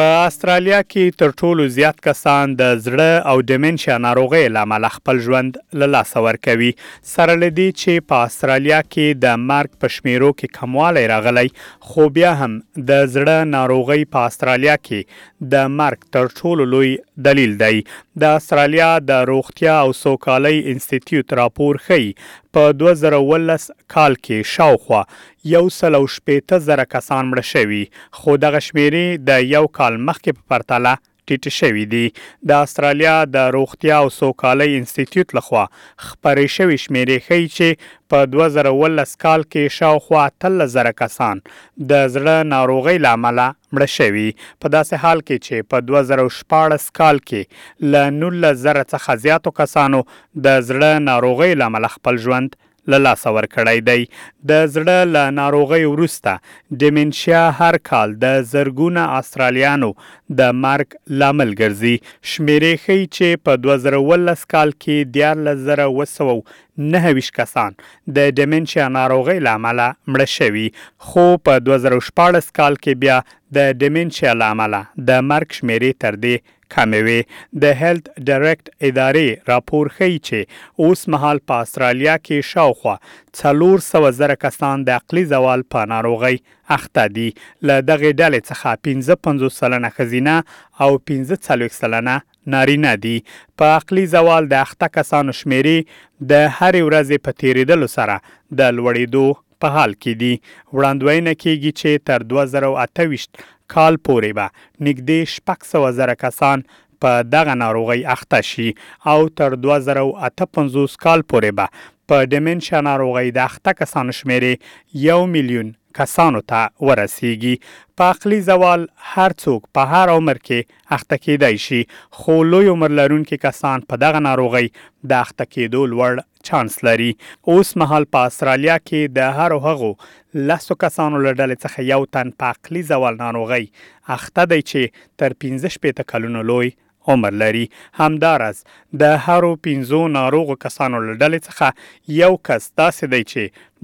په استرالیا کې تر ټولو زیات کسان د زړه او ډیمنشیا ناروغۍ لامل خپل ژوند له لاسه ورکوي سره لدی چې په استرالیا کې د مرګ په شمیرو کې کموالی راغلی خو بیا هم د زړه ناروغۍ په استرالیا کې د مرګ تر ټولو لوی دلیل دی. د استرالیا د روغتیا او سوکالۍ انستیتیوت راپور ښيي، په دوه زره اوولس کال کې شاوخوا یو سل او شپېته زره کسان مړه شوي، خو دغه شمېرې د یو کال مخکې په پرتله ټیټ شوي دي. د استرالیا د روغتیا او سوکالۍ انستیتیوت له خوا خپرې شوې شمېرې ښيي چې په دوه زره او اوولس کال کې شاوخوا اتلس زره کسان د زړه ناروغۍ له امله مړه شوي، په داسې حال کې چې په دوه زره او شپاړس کال کې له نولس زره څخه زیاتو کسانو د زړه ناروغیو له امله خپل ژوند له لاسه ورکړی دی. د زړه له ناروغۍ وروسته ډیمنشیا هر کال د زرګونه استرالیانو د مرګ لامل ګرځي. شمېرې ښيي چې په دوه زره اوولس کال کې دیارلس زره اووه سوه او نهه ویشت کسان د ډیمنشیا ناروغۍ له امله مړه شوي، خو په دوه زره او شپاړس کال کې بیا د ډیمنشیا له امله د مرګ شمېرې تر دې کمې وې. د هیلت ډایرکټ ادارې راپور ښيي چې اوس مهال په استرالیا کې شاوخوا څلور سوه زره کسان د عقلي زوال په ناروغۍ اخته دي، له دغې ډلې څخه پنځه پنځوس سلنه ښځینه او پنځه څلوېښت سلنه نارینه دي. په عقلي زوال د اخته کسانو شمېرې د هرې ورځې په تېرېدلو سره د لوړېدو په حال کې دي. وړاندوینه کېږي چې تر دوه زره او اته ویشت کال پورې به نږدې شپږ سوه زره کسان په دغه ناروغۍ اخته شي او تر دوه زره او اته پنځوس کال پورې به په ډیمنشیا ناروغۍ د اخته کسانو شمېرې یو میلیون کسانو ته ورسېږي. په عقلي زوال هر څوک په هر عمر کې اخته کېدای شي، خو لوی عمر لرونکي کسان په دغه ناروغۍ د اخته کېدو لوړ چانس لري. اوس مهال په اسټرالیا کې د هرو هغو لسو کسانو له ډلې څخه یو تن په عقلي زوال ناروغۍ اخته دی چې تر پنځه شپېته کلونو لوی عمر لري. همداراز د هرو پنځو ناروغو کسانو له ډلې څخه یو کس داسې دی چې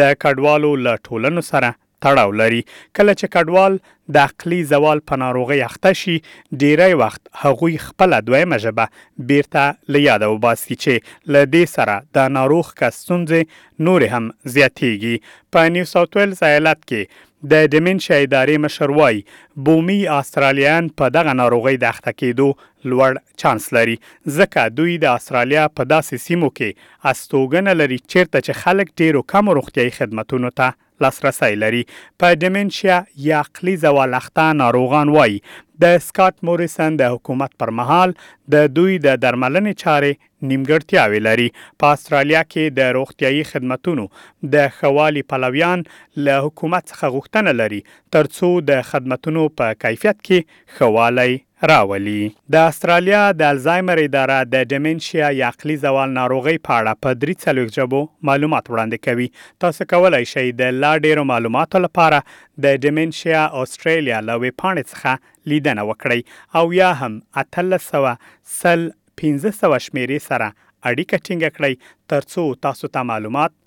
د کډوالو له ټولنو سره تړاو لري، کله چې کډوال د عقلي زوال په ناروغۍ اخته شي، ډېری وخت هغوی خپله دویمه ژبه بېرته له یاده وباسي، چې له دې سره د ناروغ کس ستونزې نورې هم زیاتېږي. په نیو ساوت ویلز ایالت کې د ډیمنشیا ادارې مشر وايي، بومي استرالیایان په دغه ناروغۍ د اخته کېدو لوړ چانس لري، ځکه دوی د استرالیا په داسې سیمو کې استوګنه لري، چېرته چې خلک ډېرو کمو روغتیايي خدمتونو ته لاسرسی لري. په ډیمنشیا یا عقلي زوال اخته ناروغان وايي، د سکاټ موریسن د حکومت پر مهال د دوی د درملنې چارې نیمګړتیاوې لري. په استرالیا کې د روغتیايي خدمتونو د ښه والي پلویان له حکومت څخه غوښتنه لري ترڅو د خدمتونو په کیفیت کې ښه والی راولي. د استرالیا د الزایمر اداره د ډیمنشیا یا عقلي زوال ناروغۍ په اړه په دري څلوېښت ژبو معلومات وړاندې کوي. تاسو کولای شئ د لا ډېرو معلوماتو لپاره د ډیمنشیا اسټرالیا له ویبپاڼې څخه لیدنه وکړئ او یا هم اتلس سوه سل پنځه سوه شمېرې سره اړیکه ټینګه کړئ ترڅو تاسو ته معلومات